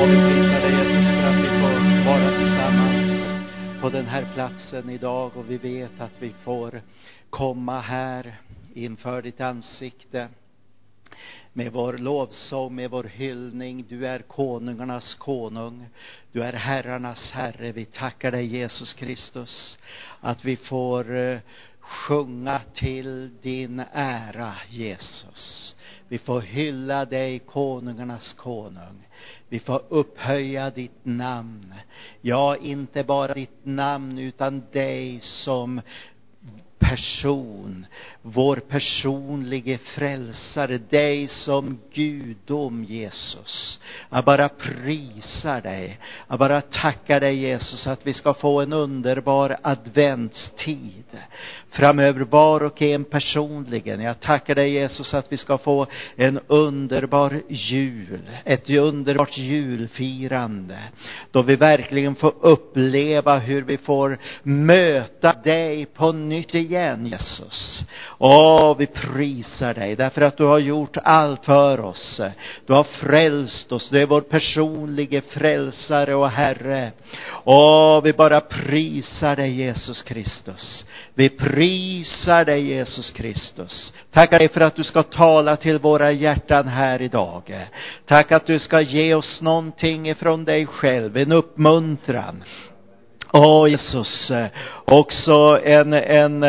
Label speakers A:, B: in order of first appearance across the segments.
A: Och vi prisar dig Jesus för att vi får vara tillsammans på den här platsen idag och vi vet att vi får komma här inför ditt ansikte med vår lovsång, med vår hyllning. Du är konungarnas konung. Du är herrarnas herre. Vi tackar dig Jesus Kristus att vi får eh, sjunga till din ära Jesus. Vi får hylla dig, konungarnas konung. Vi får upphöja ditt namn. Ja, inte bara ditt namn utan dig som person, vår personlige frälsare, dig som gudom Jesus. Jag bara prisar dig. Jag bara tackar dig Jesus att vi ska få en underbar adventstid framöver var och en personligen. Jag tackar dig Jesus att vi ska få en underbar jul, ett underbart julfirande då vi verkligen får uppleva hur vi får möta dig på nytt igen Jesus. Åh, vi prisar dig därför att du har gjort allt för oss. Du har frälst oss, du är vår personlige frälsare och Herre. Åh, vi bara prisar dig Jesus Kristus. Vi prisar Prisar dig Jesus Kristus. Tackar dig för att du ska tala till våra hjärtan här idag. Tack att du ska ge oss någonting ifrån dig själv, en uppmuntran. Åh oh, Jesus, också en, en,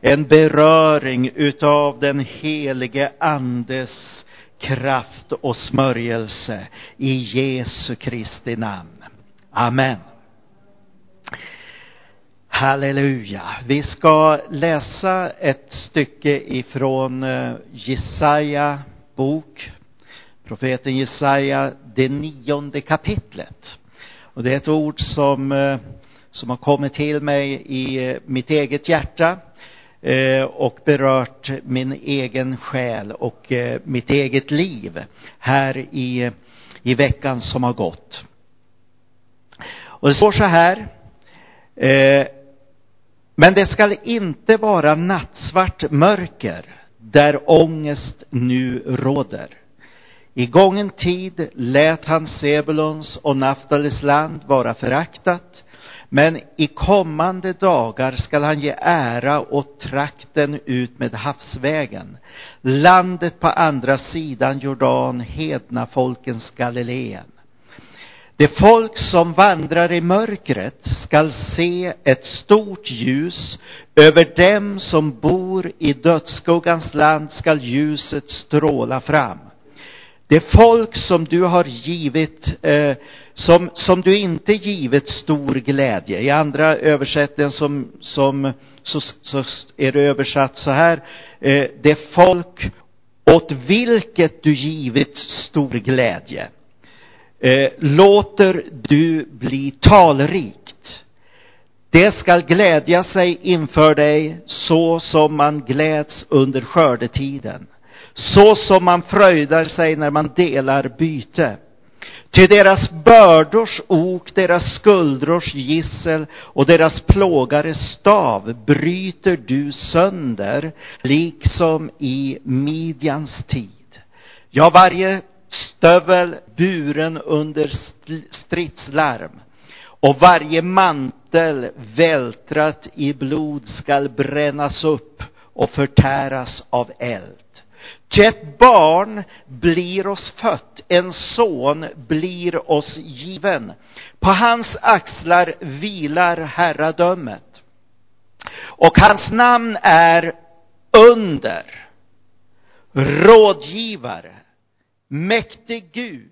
A: en beröring utav den helige Andes kraft och smörjelse i Jesu Kristi namn. Amen. Halleluja. Vi ska läsa ett stycke ifrån eh, Jesaja bok, profeten Jesaja, det nionde kapitlet. Och det är ett ord som, eh, som har kommit till mig i eh, mitt eget hjärta och berört min egen själ och mitt eget liv här i, i veckan som har gått. Och det står så här men det skall inte vara nattsvart mörker där ångest nu råder. I gången tid lät han Sebulons och Naftalis land vara föraktat, men i kommande dagar skall han ge ära åt trakten ut med havsvägen, landet på andra sidan Jordan, hedna folkens Galileen. Det folk som vandrar i mörkret skall se ett stort ljus. Över dem som bor i dödsskuggans land skall ljuset stråla fram. Det folk som du har givit, eh, som, som du inte givit stor glädje. I andra översättningen som, som så, så är det översatt så här. Eh, det folk åt vilket du givit stor glädje eh, låter du bli talrikt. Det skall glädja sig inför dig så som man gläds under skördetiden. Så som man fröjdar sig när man delar byte. Till deras bördors ok, deras skuldrors gissel och deras plågares stav bryter du sönder, liksom i Midjans tid. Ja, varje stövel buren under stridslarm och varje mantel vältrat i blod skall brännas upp och förtäras av eld. Ty ett barn blir oss fött, en son blir oss given. På hans axlar vilar herradömet. Och hans namn är under, rådgivare, mäktig Gud,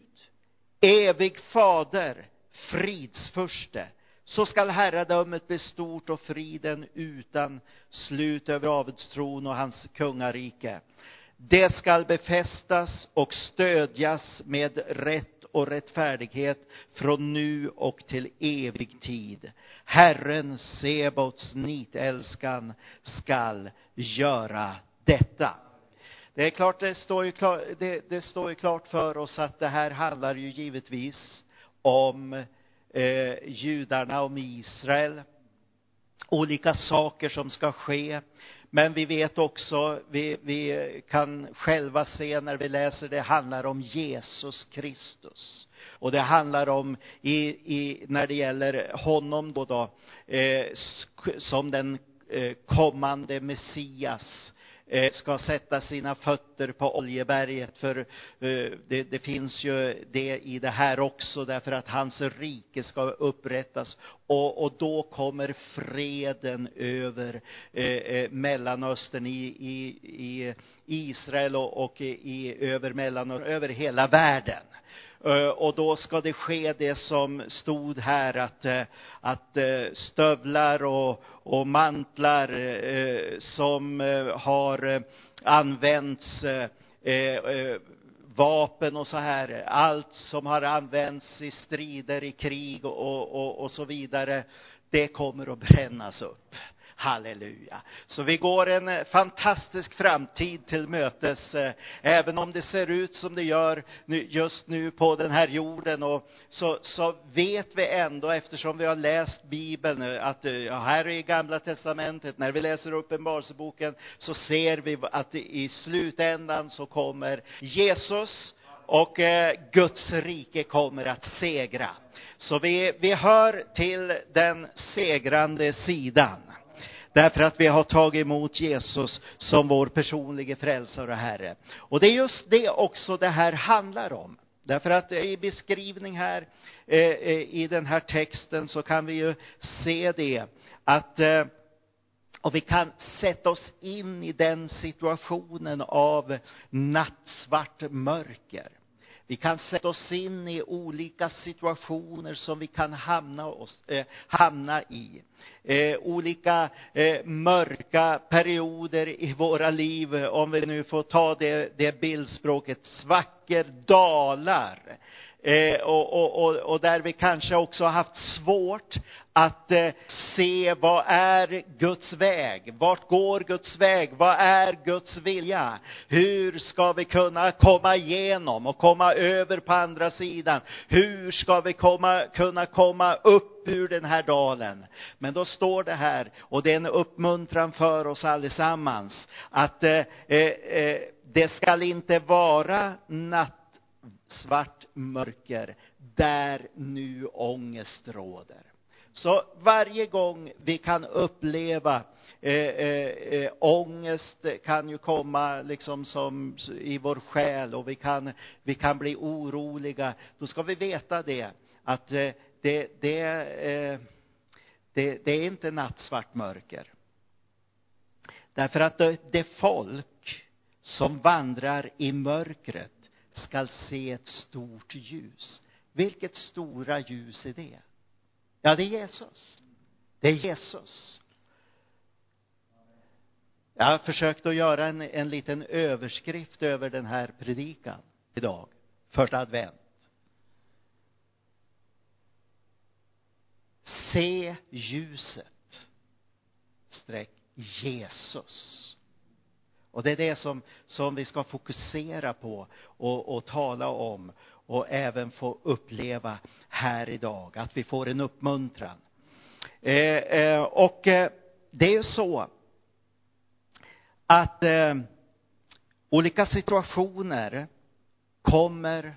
A: evig fader, fridsförste. Så skall herradömet bli stort och friden utan slut över Davids tron och hans kungarike. Det skall befästas och stödjas med rätt och rättfärdighet från nu och till evig tid. Herren Sebaots nitälskan skall göra detta. Det är klart, det står, ju klart, det, det står ju klart för oss att det här handlar ju givetvis om eh, judarna, om Israel. Olika saker som ska ske. Men vi vet också, vi, vi kan själva se när vi läser det, handlar om Jesus Kristus. Och det handlar om, i, i, när det gäller honom då, då eh, som den eh, kommande Messias Eh, Eh, ska sätta sina fötter på Oljeberget, för eh, det, det, finns ju det i det här också, därför att hans rike ska upprättas. Och, och då kommer freden över eh, eh, Mellanöstern, i, i, i Israel och, och i, över Mellanöstern, över hela världen. Eh, och då ska det ske det som stod här att, eh, att stövlar och, och mantlar som har använts vapen och så här, allt som har använts i strider, i krig och, och, och så vidare, det kommer att brännas upp. Halleluja. Så vi går en eh, fantastisk framtid till mötes, eh, även om det ser ut som det gör just nu på den här jorden. Och så, så vet vi ändå, eftersom vi har läst Bibeln, att eh, ja, här i Gamla Testamentet, när vi läser Uppenbarelseboken, så ser vi att i slutändan så kommer Jesus och Guds rike kommer att segra. Så vi, vi hör till den segrande sidan. Därför att vi har tagit emot Jesus som vår personliga frälsare och Herre. Och det är just det också det här handlar om. Därför att i beskrivning här, eh, eh, i den här texten, så kan vi ju se det att eh, och vi kan sätta oss in i den situationen av nattsvart mörker. Vi kan sätta oss in i olika situationer som vi kan hamna, oss, eh, hamna i. Eh, olika eh, mörka perioder i våra liv, om vi nu får ta det, det bildspråket, svackor, dalar. Eh, och, och, och, och, där vi kanske också har haft svårt att eh, se vad är Guds väg? Vart går Guds väg? Vad är Guds vilja? Hur ska vi kunna komma igenom och komma över på andra sidan? Hur ska vi komma, kunna komma upp ur den här dalen? Men då står det här, och det är en uppmuntran för oss allesammans, att eh, eh, eh det skall inte vara natt svart mörker där nu ångest råder. Så varje gång vi kan uppleva eh, eh, eh, ångest kan ju komma liksom som i vår själ och vi kan, vi kan bli oroliga, då ska vi veta det, att eh, det, det, eh, det, det är inte nattsvart mörker. Därför att det, det folk som vandrar i mörkret skall se ett stort ljus. Vilket stora ljus är det? Ja, det är Jesus. Det är Jesus. Jag har försökt att göra en, en liten överskrift över den här predikan idag, första advent. Se ljuset, streck Jesus. Och det är det som, som vi ska fokusera på och, och tala om och även få uppleva här idag, att vi får en uppmuntran. Eh, eh, och eh, det är ju så att eh, olika situationer kommer,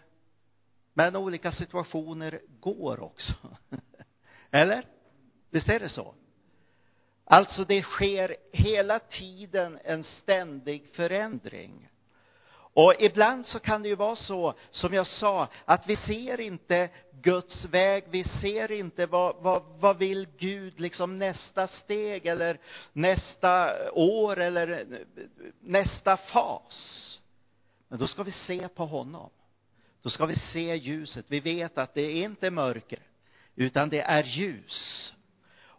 A: men olika situationer går också. Eller? Visst är det så? Alltså det sker hela tiden en ständig förändring. Och ibland så kan det ju vara så, som jag sa, att vi ser inte Guds väg, vi ser inte vad, vad, vad vill Gud, liksom nästa steg eller nästa år eller nästa fas. Men då ska vi se på honom. Då ska vi se ljuset. Vi vet att det är inte mörker, utan det är ljus.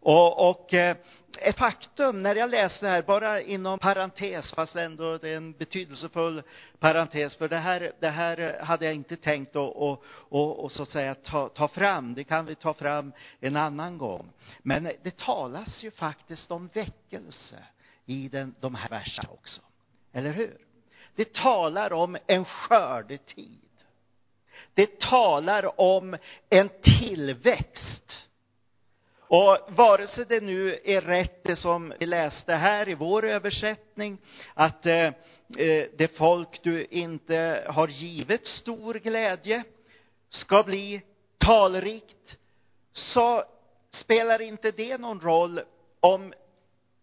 A: Och, och eh, ett faktum, när jag läste det här, bara inom parentes, fast ändå det är en betydelsefull parentes, för det här, det här eh, hade jag inte tänkt att och, och, och, så att säga ta, ta fram, det kan vi ta fram en annan gång. Men det talas ju faktiskt om väckelse i den, de här verserna också. Eller hur? Det talar om en skördetid. Det talar om en tillväxt och vare sig det nu är rätt det som vi läste här i vår översättning, att eh, eh, det folk du inte har givit stor glädje, ska bli talrikt, så spelar inte det någon roll om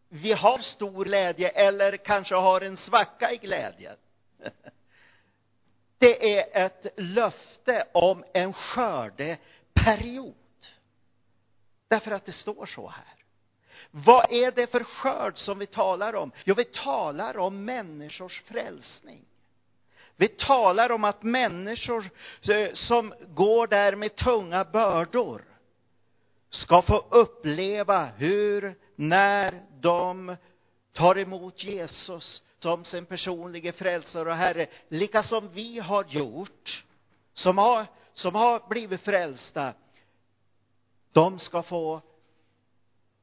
A: vi har stor glädje eller kanske har en svacka i glädjen. Det är ett löfte om en skördeperiod. Därför att det står så här. Vad är det för skörd som vi talar om? Jo, vi talar om människors frälsning. Vi talar om att människor eh, som går där med tunga bördor ska få uppleva hur, när de tar emot Jesus som sin personliga frälsare och Herre, lika som vi har gjort, som har, som har blivit frälsta, de ska få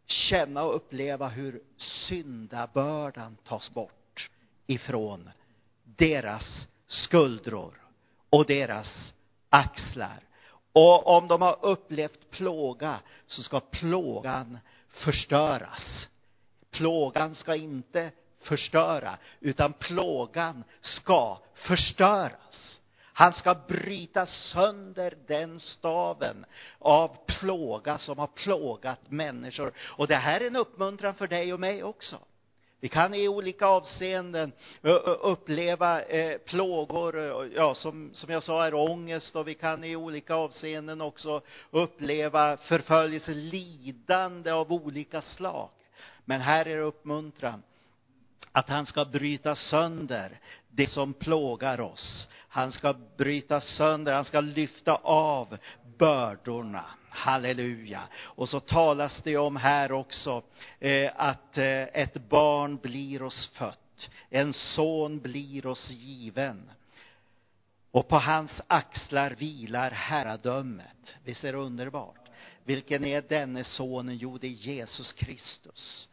A: känna och uppleva hur syndabördan tas bort ifrån deras skuldror och deras axlar. Och om de har upplevt plåga så ska plågan förstöras. Plågan ska inte förstöra, utan plågan ska förstöras. Han ska bryta sönder den staven av plåga som har plågat människor. Och det här är en uppmuntran för dig och mig också. Vi kan i olika avseenden uppleva eh, plågor, ja, som, som jag sa är ångest och vi kan i olika avseenden också uppleva förföljelse, lidande av olika slag. Men här är uppmuntran att han ska bryta sönder det som plågar oss. Han ska bryta sönder, han ska lyfta av bördorna. Halleluja. Och så talas det om här också eh, att eh, ett barn blir oss fött, en son blir oss given. Och på hans axlar vilar herradömet. Visst är det underbart? Vilken är denne sonen? Jo, det är Jesus Kristus.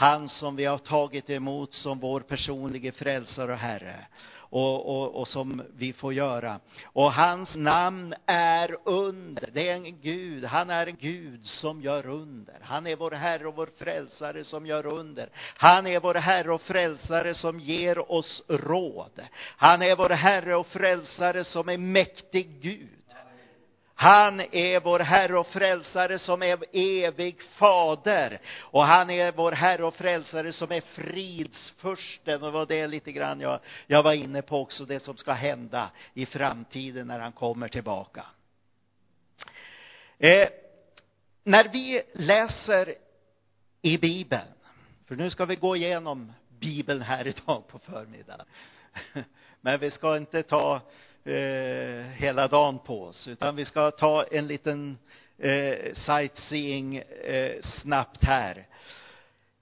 A: Han som vi har tagit emot som vår personliga frälsare och Herre och, och, och som vi får göra. Och hans namn är under. Det är en Gud, han är en Gud som gör under. Han är vår Herre och vår frälsare som gör under. Han är vår Herre och frälsare som ger oss råd. Han är vår Herre och frälsare som är mäktig Gud. Han är vår Herre och frälsare som är evig fader. Och han är vår Herre och frälsare som är fridsfursten. Och det var det lite grann jag, jag var inne på också, det som ska hända i framtiden när han kommer tillbaka. Eh, när vi läser i Bibeln, för nu ska vi gå igenom Bibeln här idag på förmiddagen. Men vi ska inte ta eh, hela dagen på oss, utan vi ska ta en liten eh, sightseeing eh, snabbt här.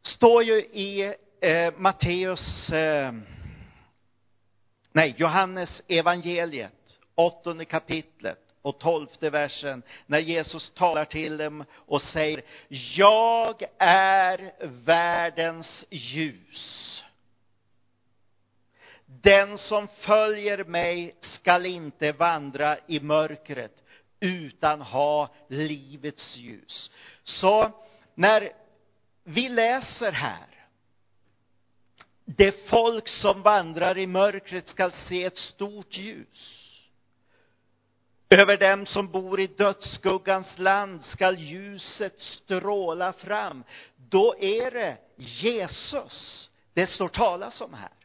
A: Står ju i eh, Matteus, eh, nej, Johannes evangeliet, åttonde kapitlet och tolfte versen, när Jesus talar till dem och säger, jag är världens ljus. Den som följer mig skall inte vandra i mörkret utan ha livets ljus. Så när vi läser här, det folk som vandrar i mörkret skall se ett stort ljus. Över dem som bor i dödsskuggans land skall ljuset stråla fram. Då är det Jesus det står talas om här.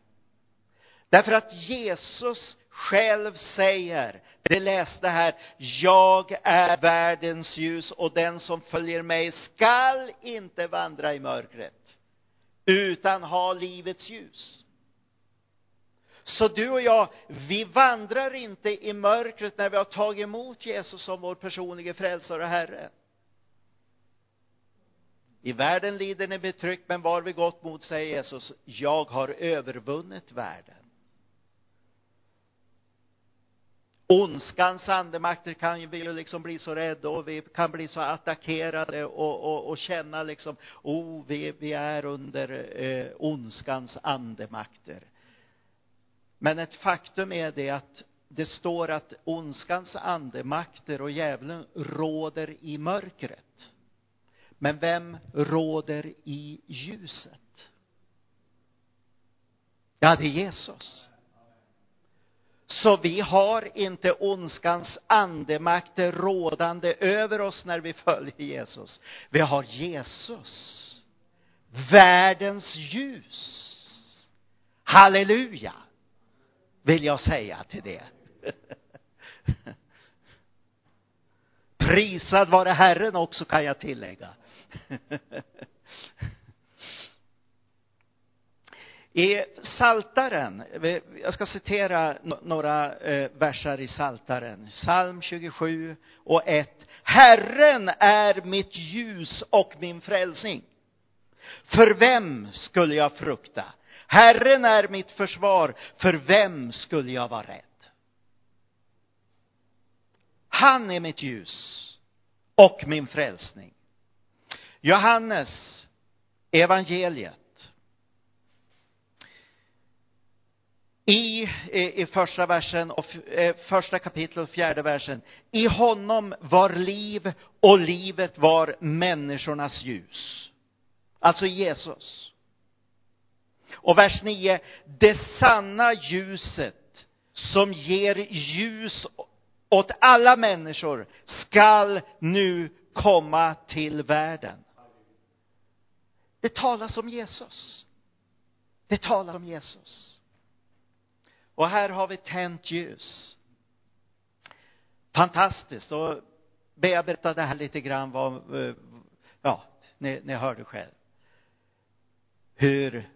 A: Därför att Jesus själv säger, det läste här, jag är världens ljus och den som följer mig skall inte vandra i mörkret, utan ha livets ljus. Så du och jag, vi vandrar inte i mörkret när vi har tagit emot Jesus som vår personliga frälsare och Herre. I världen lider ni betryck, men var vi gott mot, säger Jesus, jag har övervunnit världen. Ondskans andemakter kan vi ju liksom bli så rädda och vi kan bli så attackerade och, och, och känna liksom, oh, vi, vi är under eh, ondskans andemakter. Men ett faktum är det att det står att ondskans andemakter och djävulen råder i mörkret. Men vem råder i ljuset? Ja, det är Jesus. Så vi har inte ondskans andemakter rådande över oss när vi följer Jesus. Vi har Jesus. Världens ljus. Halleluja! Vill jag säga till det. Prisad vare Herren också kan jag tillägga. I Saltaren, jag ska citera några eh, versar i Saltaren. Psalm 27 och 1. Herren är mitt ljus och min frälsning. För vem skulle jag frukta? Herren är mitt försvar. För vem skulle jag vara rädd? Han är mitt ljus och min frälsning. Johannes evangeliet i, i första versen och eh, första kapitlet och fjärde versen. I honom var liv och livet var människornas ljus. Alltså Jesus. Och vers 9. Det sanna ljuset som ger ljus åt alla människor skall nu komma till världen. Det talas om Jesus. Det talar om Jesus. Och här har vi tänt ljus. Fantastiskt. Och bearbeta det här lite grann vad, eh, ja, ni, ni hörde själv. Hur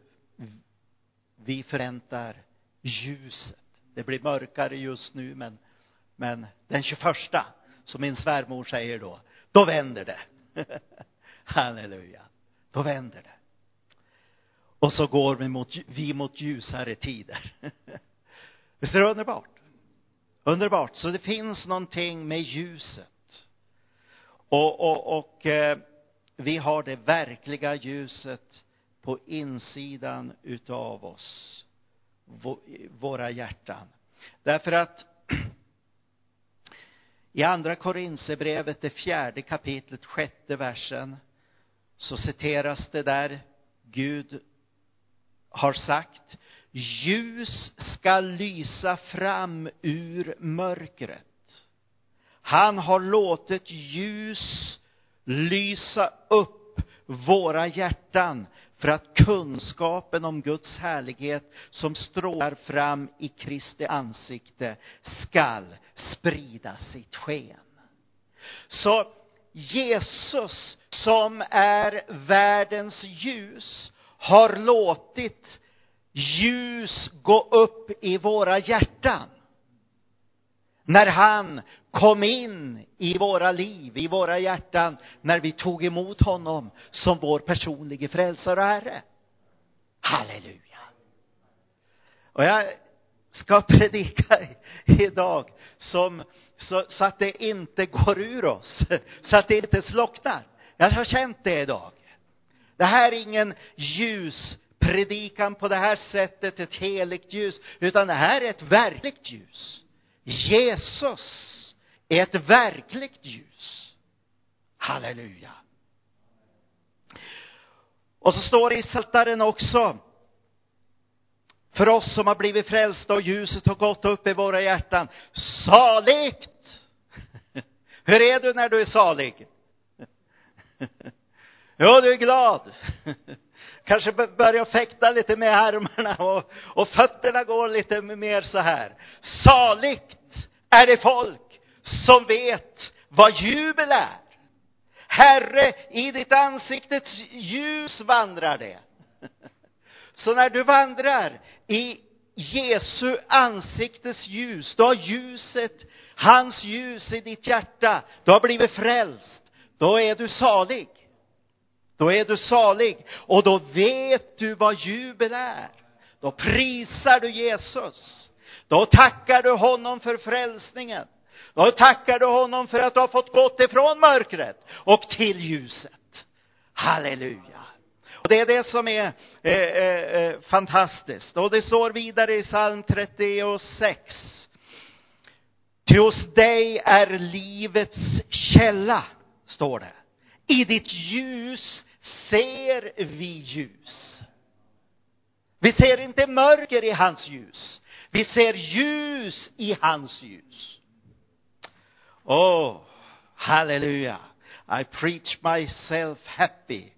A: vi förväntar ljuset. Det blir mörkare just nu, men, men den 21, som min svärmor säger då, då vänder det. Halleluja. Då vänder det. Och så går vi mot, vi mot ljusare tider. Visst är det underbart? Underbart. Så det finns någonting med ljuset. Och, och, och eh, vi har det verkliga ljuset på insidan utav oss, våra hjärtan. Därför att i andra Korinthierbrevet, det fjärde kapitlet, sjätte versen, så citeras det där Gud har sagt ljus ska lysa fram ur mörkret. Han har låtit ljus lysa upp våra hjärtan för att kunskapen om Guds härlighet som strålar fram i Kristi ansikte skall sprida sitt sken. Så Jesus som är världens ljus har låtit ljus gå upp i våra hjärtan när han kom in i våra liv, i våra hjärtan, när vi tog emot honom som vår personliga frälsare och Herre. Halleluja! Och jag ska predika idag som, så, så att det inte går ur oss, så att det inte slocknar. Jag har känt det idag. Det här är ingen ljus predikan på det här sättet, ett heligt ljus, utan det här är ett verkligt ljus. Jesus är ett verkligt ljus. Halleluja. Och så står det i Psaltaren också, för oss som har blivit frälsta och ljuset har gått upp i våra hjärtan, saligt! Hur är du när du är salig? Ja, du är glad. Kanske börjar fäkta lite med armarna och, och fötterna går lite mer så här. Saligt är det folk som vet vad jubel är. Herre, i ditt ansiktets ljus vandrar det. Så när du vandrar i Jesu ansiktes ljus, då har ljuset, hans ljus i ditt hjärta, du har blivit frälst, då är du salig. Då är du salig och då vet du vad jubel är. Då prisar du Jesus. Då tackar du honom för frälsningen. Då tackar du honom för att du har fått gått ifrån mörkret och till ljuset. Halleluja. Och det är det som är eh, eh, eh fantastiskt. Och det står vidare i psalm 36. Ty hos dig är livets källa, står det. I ditt ljus ser vi ljus. Vi ser inte mörker i hans ljus. Vi ser ljus i hans ljus. Oh, halleluja. I preach myself happy.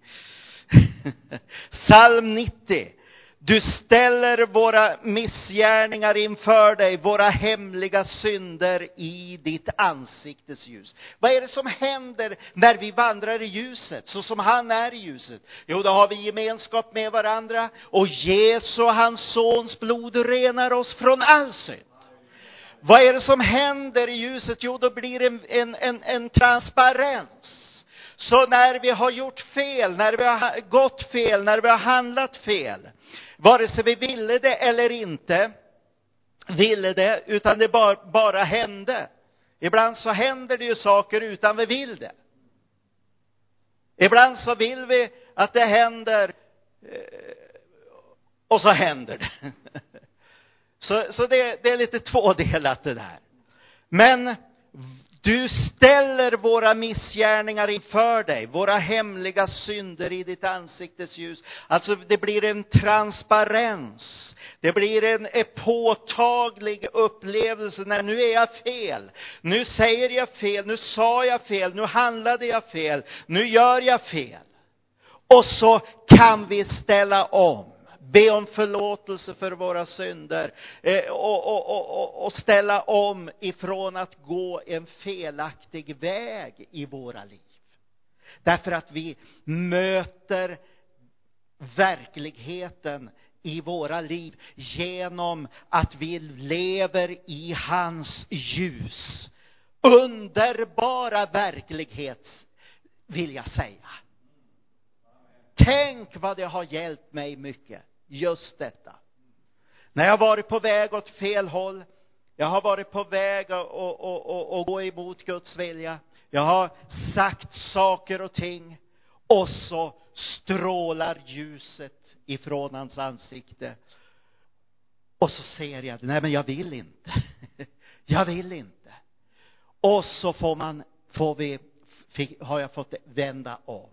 A: Psalm 90. Du ställer våra missgärningar inför dig, våra hemliga synder i ditt ansiktes ljus. Vad är det som händer när vi vandrar i ljuset, så som han är i ljuset? Jo, då har vi gemenskap med varandra och Jesu, hans sons blod, renar oss från all synd. Vad är det som händer i ljuset? Jo, då blir det en, en, en, en transparens. Så när vi har gjort fel, när vi har gått fel, när vi har handlat fel, vare sig vi ville det eller inte ville det, utan det bara, bara hände. Ibland så händer det ju saker utan vi vill det. Ibland så vill vi att det händer eh, och så händer det. Så, så det, det är lite tvådelat det där. Men du ställer våra missgärningar inför dig, våra hemliga synder i ditt ansiktes ljus. Alltså det blir en transparens. Det blir en, påtaglig upplevelse när nu är jag fel. Nu säger jag fel, nu sa jag fel, nu handlade jag fel, nu gör jag fel. Och så kan vi ställa om be om förlåtelse för våra synder eh, och, och, och, och ställa om ifrån att gå en felaktig väg i våra liv. Därför att vi möter verkligheten i våra liv genom att vi lever i hans ljus. Underbara verklighet, vill jag säga. Tänk vad det har hjälpt mig mycket just detta. När jag har varit på väg åt fel håll, jag har varit på väg att och, och, och, gå emot Guds vilja. Jag har sagt saker och ting och så strålar ljuset ifrån hans ansikte. Och så ser jag, nej men jag vill inte. Jag vill inte. Och så får man, får vi, fick, har jag fått vända om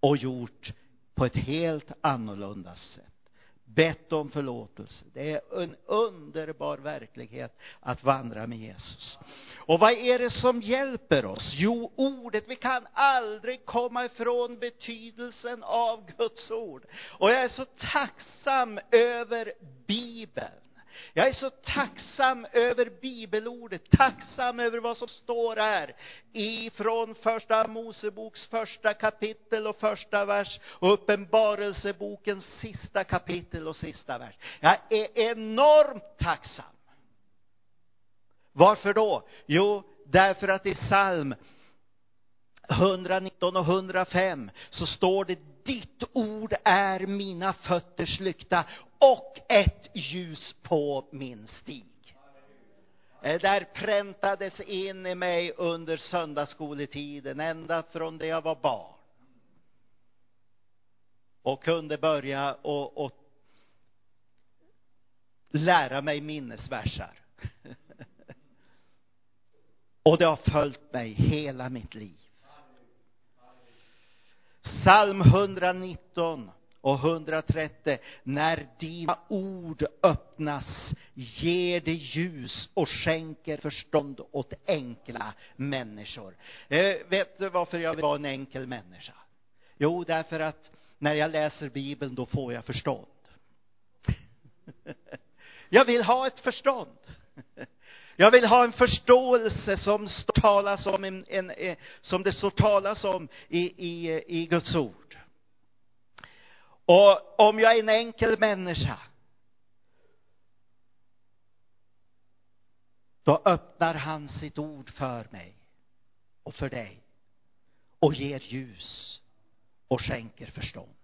A: och gjort på ett helt annorlunda sätt bett om förlåtelse. Det är en underbar verklighet att vandra med Jesus. Och vad är det som hjälper oss? Jo, ordet. Vi kan aldrig komma ifrån betydelsen av Guds ord. Och jag är så tacksam över Bibeln. Jag är så tacksam över bibelordet, tacksam över vad som står här ifrån första Moseboks första kapitel och första vers och uppenbarelsebokens sista kapitel och sista vers. Jag är enormt tacksam. Varför då? Jo, därför att i psalm 119 och 105 så står det ditt ord är mina fötters lykta och ett ljus på min stig. Det där präntades in i mig under söndagsskoletiden, ända från det jag var barn. Och kunde börja och, och lära mig minnesversar. och det har följt mig hela mitt liv. Psalm 119 och 130. När dina ord öppnas ger det ljus och skänker förstånd åt enkla människor. Eh, vet du varför jag vill vara en enkel människa? Jo, därför att när jag läser Bibeln, då får jag förstånd. jag vill ha ett förstånd. Jag vill ha en förståelse som talas om en, en, en, som det står talas om i, i, i Guds ord. Och om jag är en enkel människa då öppnar han sitt ord för mig och för dig och ger ljus och skänker förstånd.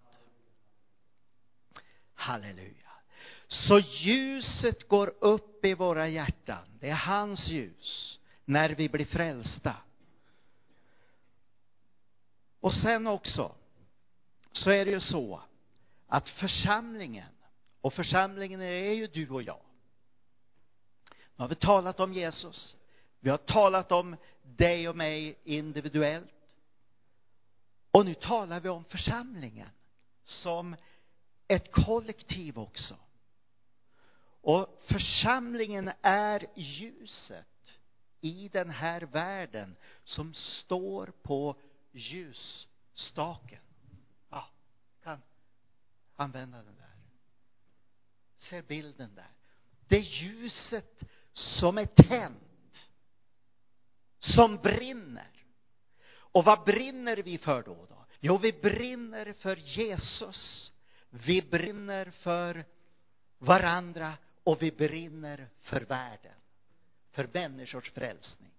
A: Halleluja. Så ljuset går upp i våra hjärtan. Det är hans ljus när vi blir frälsta. Och sen också så är det ju så att församlingen, och församlingen är ju du och jag. Nu har vi talat om Jesus. Vi har talat om dig och mig individuellt. Och nu talar vi om församlingen som ett kollektiv också. Och församlingen är ljuset i den här världen som står på ljusstaken. Ja, kan använda den där. Ser bilden där. Det är ljuset som är tänt. Som brinner. Och vad brinner vi för då? då? Jo, vi brinner för Jesus. Vi brinner för varandra och vi brinner för världen. För människors frälsning.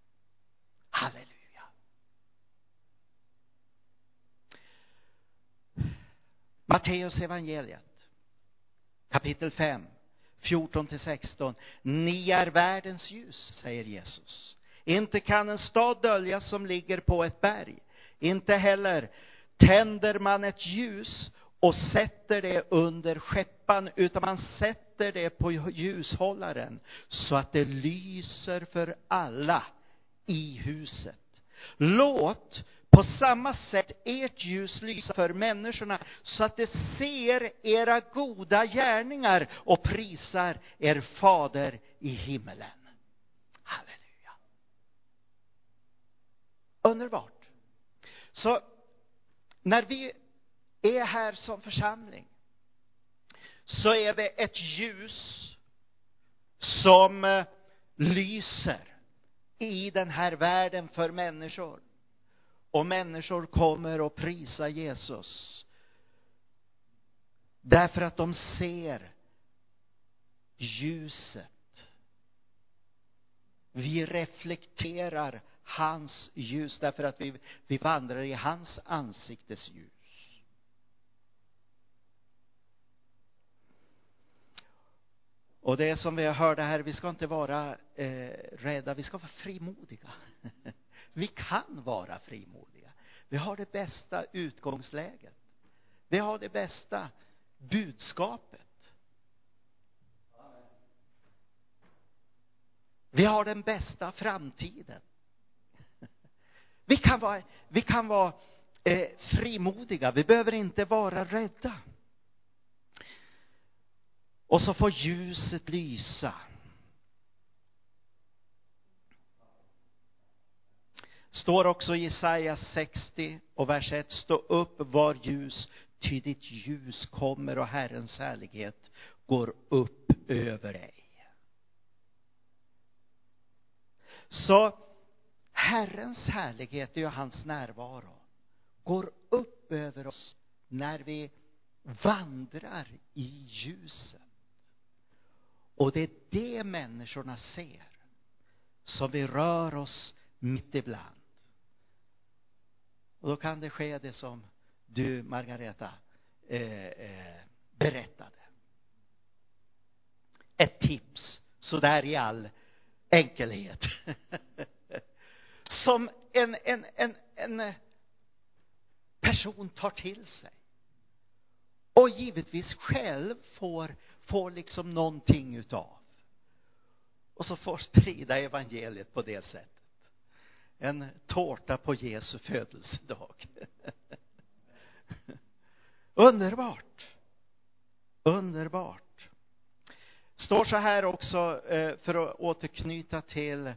A: Halleluja. Matteus evangeliet kapitel 5, 14 till 16. Ni är världens ljus, säger Jesus. Inte kan en stad döljas som ligger på ett berg. Inte heller tänder man ett ljus och sätter det under skeppan, utan man sätter det på ljushållaren så att det lyser för alla i huset. Låt på samma sätt ert ljus lysa för människorna så att de ser era goda gärningar och prisar er fader i himmelen. Halleluja. Underbart. Så när vi är här som församling så är vi ett ljus som eh, lyser i den här världen för människor. Och människor kommer och prisa Jesus. Därför att de ser ljuset. Vi reflekterar hans ljus därför att vi, vi vandrar i hans ansiktes ljus. Och det är som vi hörde här, vi ska inte vara eh, rädda, vi ska vara frimodiga. vi kan vara frimodiga. Vi har det bästa utgångsläget. Vi har det bästa budskapet. Vi har den bästa framtiden. Vi kan vara, vi kan vara eh, frimodiga, vi behöver inte vara rädda. Och så får ljuset lysa. Står också i Jesaja 60 och vers 1. Stå upp, var ljus, ty ditt ljus kommer och Herrens härlighet går upp över dig. Så Herrens härlighet är ju hans närvaro. Går upp över oss när vi vandrar i ljuset. Och det är det människorna ser. som vi rör oss mitt ibland. Och då kan det ske det som du, Margareta, eh, eh, berättade. Ett tips, sådär i all enkelhet. som en, en, en, en person tar till sig. Och givetvis själv får får liksom någonting utav. Och så får sprida evangeliet på det sättet. En tårta på Jesu födelsedag. Underbart. Underbart. Står så här också, eh, för att återknyta till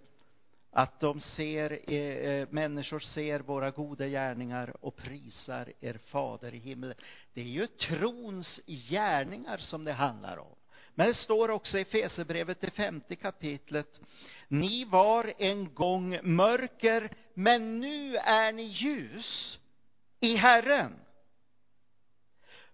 A: att de ser, eh, eh, människor ser våra goda gärningar och prisar er fader i himlen. Det är ju trons gärningar som det handlar om. Men det står också i Fesebrevet, det femte kapitlet. Ni var en gång mörker, men nu är ni ljus i Herren.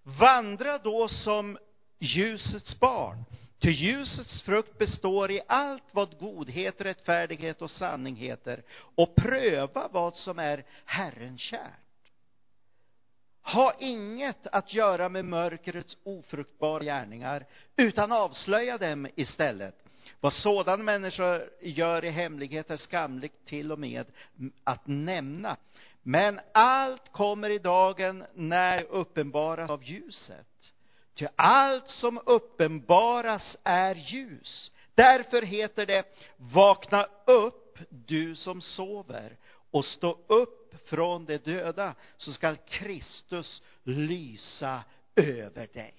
A: Vandra då som ljusets barn. Ty ljusets frukt består i allt vad godhet, rättfärdighet och sanning heter och pröva vad som är Herren kärt. Ha inget att göra med mörkrets ofruktbara gärningar, utan avslöja dem istället. Vad sådana människor gör i hemlighet är skamligt till och med att nämna. Men allt kommer i dagen när det uppenbaras av ljuset. Ty allt som uppenbaras är ljus. Därför heter det, vakna upp du som sover och stå upp från de döda så skall Kristus lysa över dig.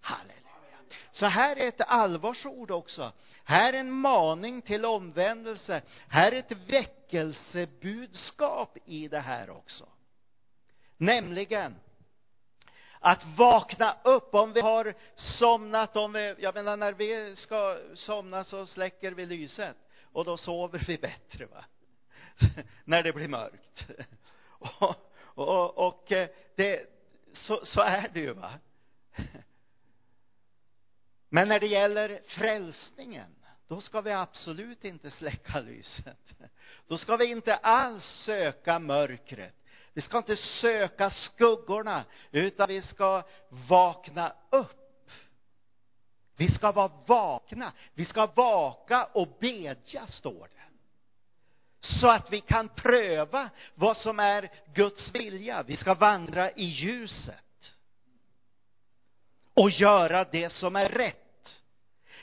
A: Halleluja. Så här är ett allvarsord också. Här är en maning till omvändelse. Här är ett väckelsebudskap i det här också. Nämligen att vakna upp om vi har somnat, om vi, jag menar när vi ska somna så släcker vi lyset och då sover vi bättre va. när det blir mörkt. och, och, och eh, det, så, så är det ju va. Men när det gäller frälsningen, då ska vi absolut inte släcka lyset. Då ska vi inte alls söka mörkret. Vi ska inte söka skuggorna, utan vi ska vakna upp. Vi ska vara vakna. Vi ska vaka och bedja, står det. Så att vi kan pröva vad som är Guds vilja. Vi ska vandra i ljuset. Och göra det som är rätt.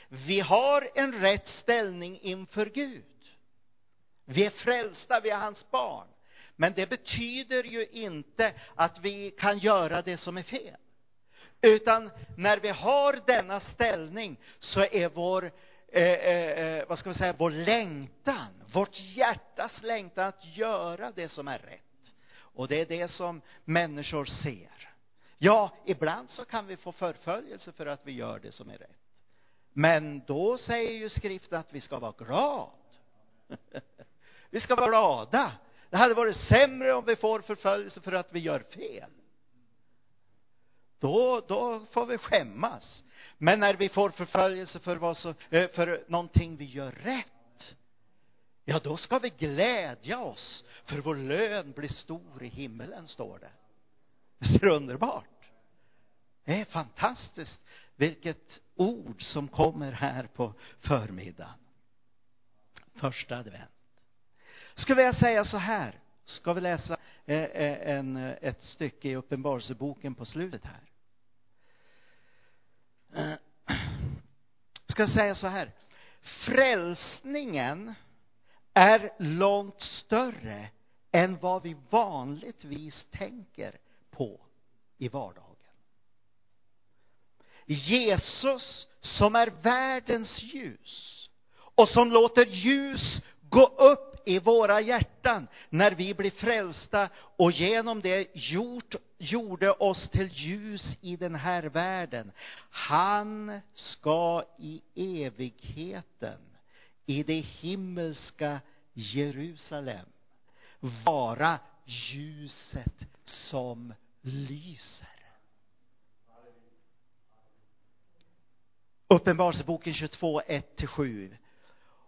A: Vi har en rätt ställning inför Gud. Vi är frälsta, vi är hans barn. Men det betyder ju inte att vi kan göra det som är fel. Utan när vi har denna ställning så är vår, eh, eh, eh, vad ska vi säga, vår längtan, vårt hjärtas längtan att göra det som är rätt. Och det är det som människor ser. Ja, ibland så kan vi få förföljelse för att vi gör det som är rätt. Men då säger ju skriften att vi ska vara glada. vi ska vara glada det hade varit sämre om vi får förföljelse för att vi gör fel. Då, då får vi skämmas. Men när vi får förföljelse för, vad så, eh, för någonting vi gör rätt, ja, då ska vi glädja oss, för vår lön blir stor i himmelen, står det. Det är underbart. Det är fantastiskt vilket ord som kommer här på förmiddagen. Första advent skulle jag säga så här, ska vi läsa eh, eh, en, eh, ett stycke i Uppenbarelseboken på slutet här. Ska jag säga så här, frälsningen är långt större än vad vi vanligtvis tänker på i vardagen. Jesus som är världens ljus och som låter ljus gå upp i våra hjärtan när vi blir frälsta och genom det gjort, gjorde oss till ljus i den här världen. Han ska i evigheten, i det himmelska Jerusalem, vara ljuset som lyser. Uppenbarelseboken 22, 1-7.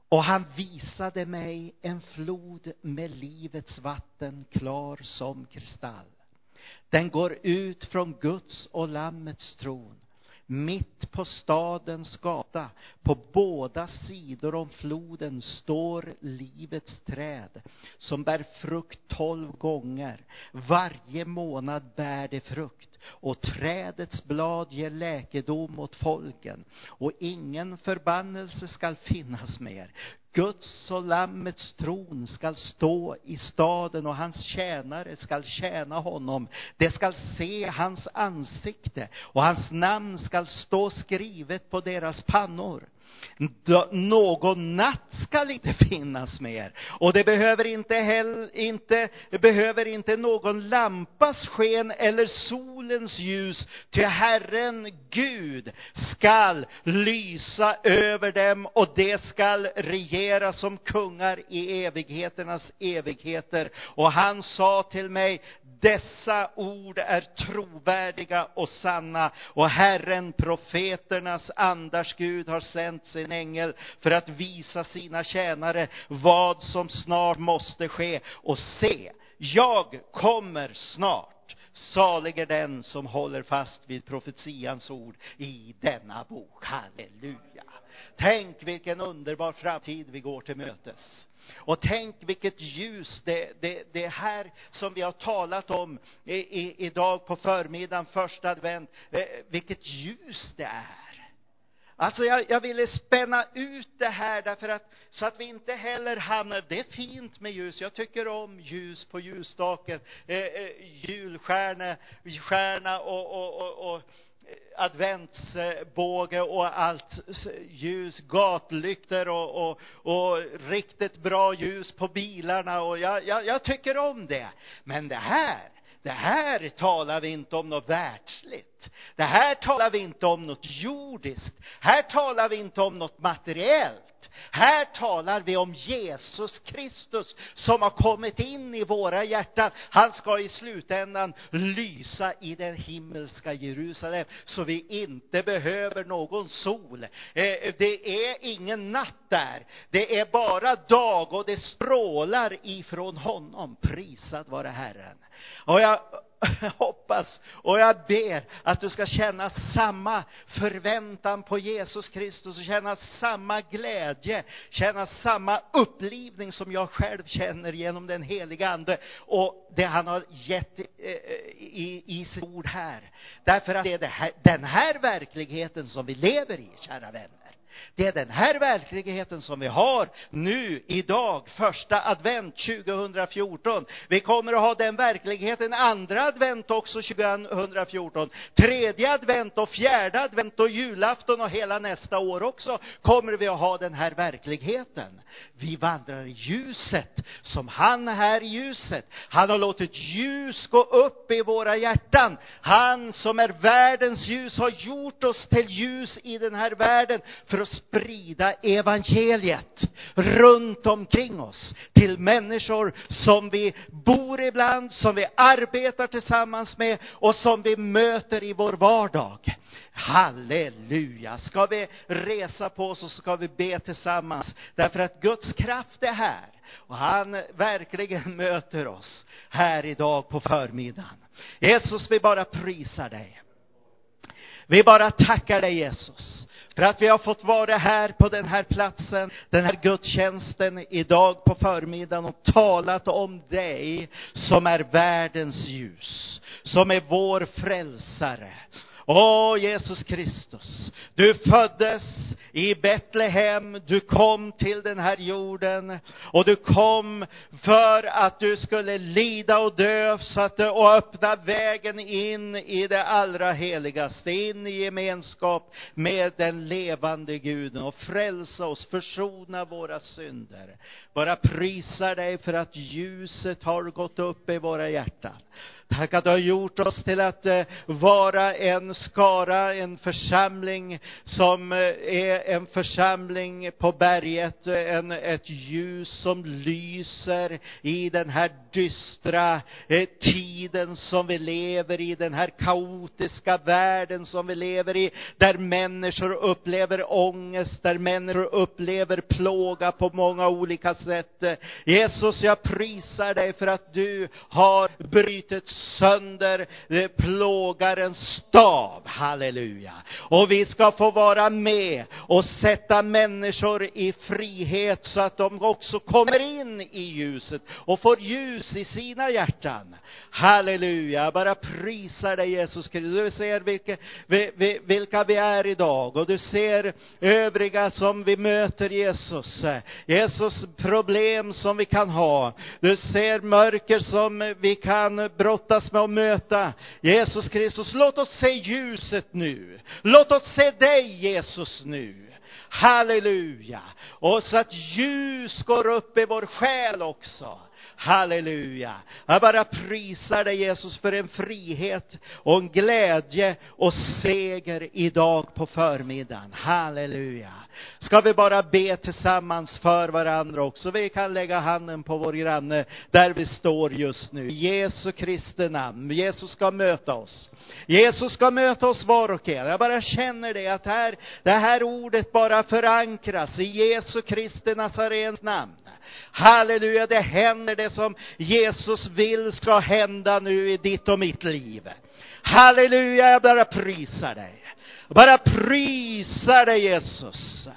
A: Och han visade mig en flod med livets vatten klar som kristall. Den går ut från Guds och Lammets tron mitt på stadens gata, på båda sidor om floden står livets träd som bär frukt tolv gånger. Varje månad bär det frukt och trädets blad ger läkedom åt folken och ingen förbannelse skall finnas mer. Guds och Lammets tron skall stå i staden och hans tjänare skall tjäna honom. De skall se hans ansikte och hans namn skall stå skrivet på deras pannor någon natt skall inte finnas mer. Och det behöver inte, heller, inte, behöver inte någon lampas sken eller solens ljus, ty Herren Gud skall lysa över dem och de skall regera som kungar i evigheternas evigheter. Och han sa till mig, dessa ord är trovärdiga och sanna och Herren, profeternas andars Gud, har sänt sin ängel för att visa sina tjänare vad som snart måste ske. Och se, jag kommer snart. Salig är den som håller fast vid profetians ord i denna bok. Halleluja. Tänk vilken underbar framtid vi går till mötes. Och tänk vilket ljus det, det, det här som vi har talat om i, i, idag på förmiddagen, första advent, eh, vilket ljus det är. Alltså jag, jag ville spänna ut det här därför att, så att vi inte heller hamnar, det är fint med ljus, jag tycker om ljus på ljusstaken, eh, eh, julstjärna stjärna och, och, och, och eh, adventsbåge och allt ljus, gatlyktor och, och, och riktigt bra ljus på bilarna och jag, jag, jag tycker om det. Men det här, det här talar vi inte om något världsligt. Det här talar vi inte om något jordiskt. Här talar vi inte om något materiellt. Här talar vi om Jesus Kristus som har kommit in i våra hjärtan. Han ska i slutändan lysa i den himmelska Jerusalem så vi inte behöver någon sol. Eh, det är ingen natt där. Det är bara dag och det strålar ifrån honom. Prisad vare Herren. Och jag hoppas och jag ber att du ska känna samma förväntan på Jesus Kristus och känna samma glädje, känna samma upplivning som jag själv känner genom den heliga Ande och det han har gett eh, i, i sitt ord här. Därför att det är det här, den här verkligheten som vi lever i, kära vänner. Det är den här verkligheten som vi har nu, idag, första advent 2014. Vi kommer att ha den verkligheten andra advent också 2014. Tredje advent och fjärde advent och julafton och hela nästa år också kommer vi att ha den här verkligheten. Vi vandrar i ljuset som han är i ljuset. Han har låtit ljus gå upp i våra hjärtan. Han som är världens ljus har gjort oss till ljus i den här världen för att sprida evangeliet runt omkring oss till människor som vi bor ibland, som vi arbetar tillsammans med och som vi möter i vår vardag. Halleluja! Ska vi resa på oss och ska vi be tillsammans därför att Guds kraft är här och han verkligen möter oss här idag på förmiddagen. Jesus, vi bara prisar dig. Vi bara tackar dig Jesus för att vi har fått vara här på den här platsen, den här gudstjänsten idag på förmiddagen och talat om dig som är världens ljus, som är vår frälsare, Åh, Jesus Kristus, du föddes i Betlehem, du kom till den här jorden och du kom för att du skulle lida och dö så att, och öppna vägen in i det allra heligaste, in i gemenskap med den levande Guden och frälsa oss, försona våra synder. Bara prisar dig för att ljuset har gått upp i våra hjärtan. Tack att du har gjort oss till att eh, vara en skara, en församling som eh, är en församling på berget, eh, en, ett ljus som lyser i den här dystra tiden som vi lever i, den här kaotiska världen som vi lever i, där människor upplever ångest, där människor upplever plåga på många olika sätt. Jesus, jag prisar dig för att du har brutit sönder plågarens stav. Halleluja. Och vi ska få vara med och sätta människor i frihet så att de också kommer in i ljuset och får ljus i sina hjärtan. Halleluja. Jag bara prisar dig Jesus Kristus. Du ser vilka, vilka vi är idag och du ser övriga som vi möter Jesus. Jesus problem som vi kan ha. Du ser mörker som vi kan brottas brottas med att möta. Jesus Kristus, låt oss se ljuset nu. Låt oss se dig Jesus nu. Halleluja. Och så att ljus går upp i vår själ också. Halleluja. Jag bara prisar dig Jesus för en frihet och en glädje och seger idag på förmiddagen. Halleluja. Ska vi bara be tillsammans för varandra också. Vi kan lägga handen på vår granne där vi står just nu. Jesu Kristi namn. Jesus ska möta oss. Jesus ska möta oss var och en. Jag bara känner det att här, det här ordet bara förankras i Jesu Kristi Nazarens namn. Halleluja, det händer det som Jesus vill ska hända nu i ditt och mitt liv. Halleluja, jag bara prisar dig. Bara prisar dig Jesus.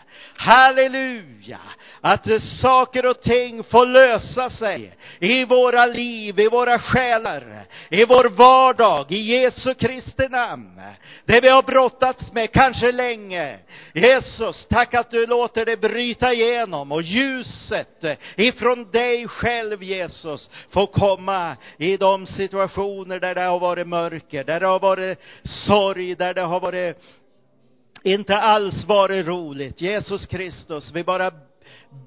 A: Halleluja! Att saker och ting får lösa sig i våra liv, i våra själar, i vår vardag, i Jesu Kristi namn. Det vi har brottats med kanske länge. Jesus, tack att du låter det bryta igenom och ljuset ifrån dig själv Jesus får komma i de situationer där det har varit mörker, där det har varit sorg, där det har varit inte alls varit roligt. Jesus Kristus, vi bara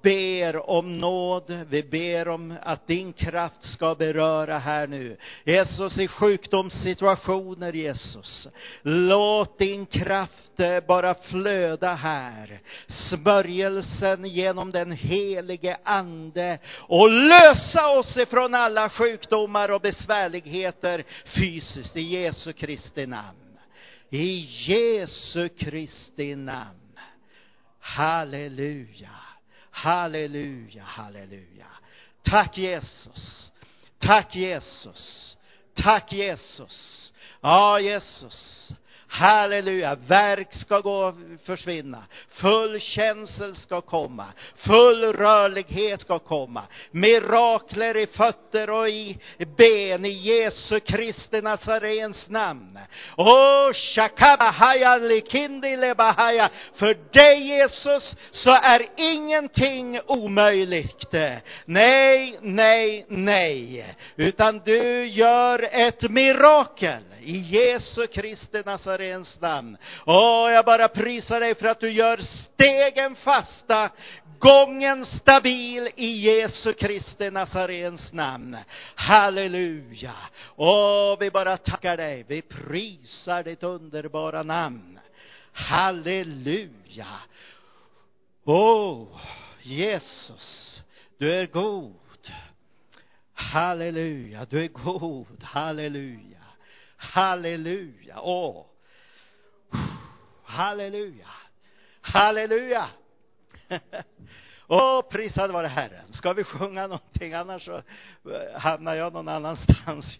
A: ber om nåd, vi ber om att din kraft ska beröra här nu. Jesus, i sjukdomssituationer, Jesus. Låt din kraft eh, bara flöda här. Smörjelsen genom den helige Ande och lösa oss ifrån alla sjukdomar och besvärligheter fysiskt i Jesu Kristi namn. I Jesu Kristi namn. Halleluja. Halleluja, halleluja. Tack Jesus. Tack Jesus. Tack Jesus. Ja, Jesus. Halleluja, verk ska gå, försvinna. Full känsel ska komma. Full rörlighet ska komma. Mirakler i fötter och i ben i Jesu Kristi Nazarens namn. Oh, shakabahaya likindi lebahaya. För dig Jesus så är ingenting omöjligt. Nej, nej, nej. Utan du gör ett mirakel i Jesu Kristi Nazarens namn. Åh, jag bara prisar dig för att du gör stegen fasta, gången stabil i Jesu Kristi Nazarens namn. Halleluja. Åh, vi bara tackar dig. Vi prisar ditt underbara namn. Halleluja. Åh, Jesus, du är god. Halleluja, du är god. Halleluja. Halleluja. Åh. Halleluja. Halleluja. Åh, prisad vare Herren. Ska vi sjunga någonting, annars så eh, hamnar jag någon annanstans.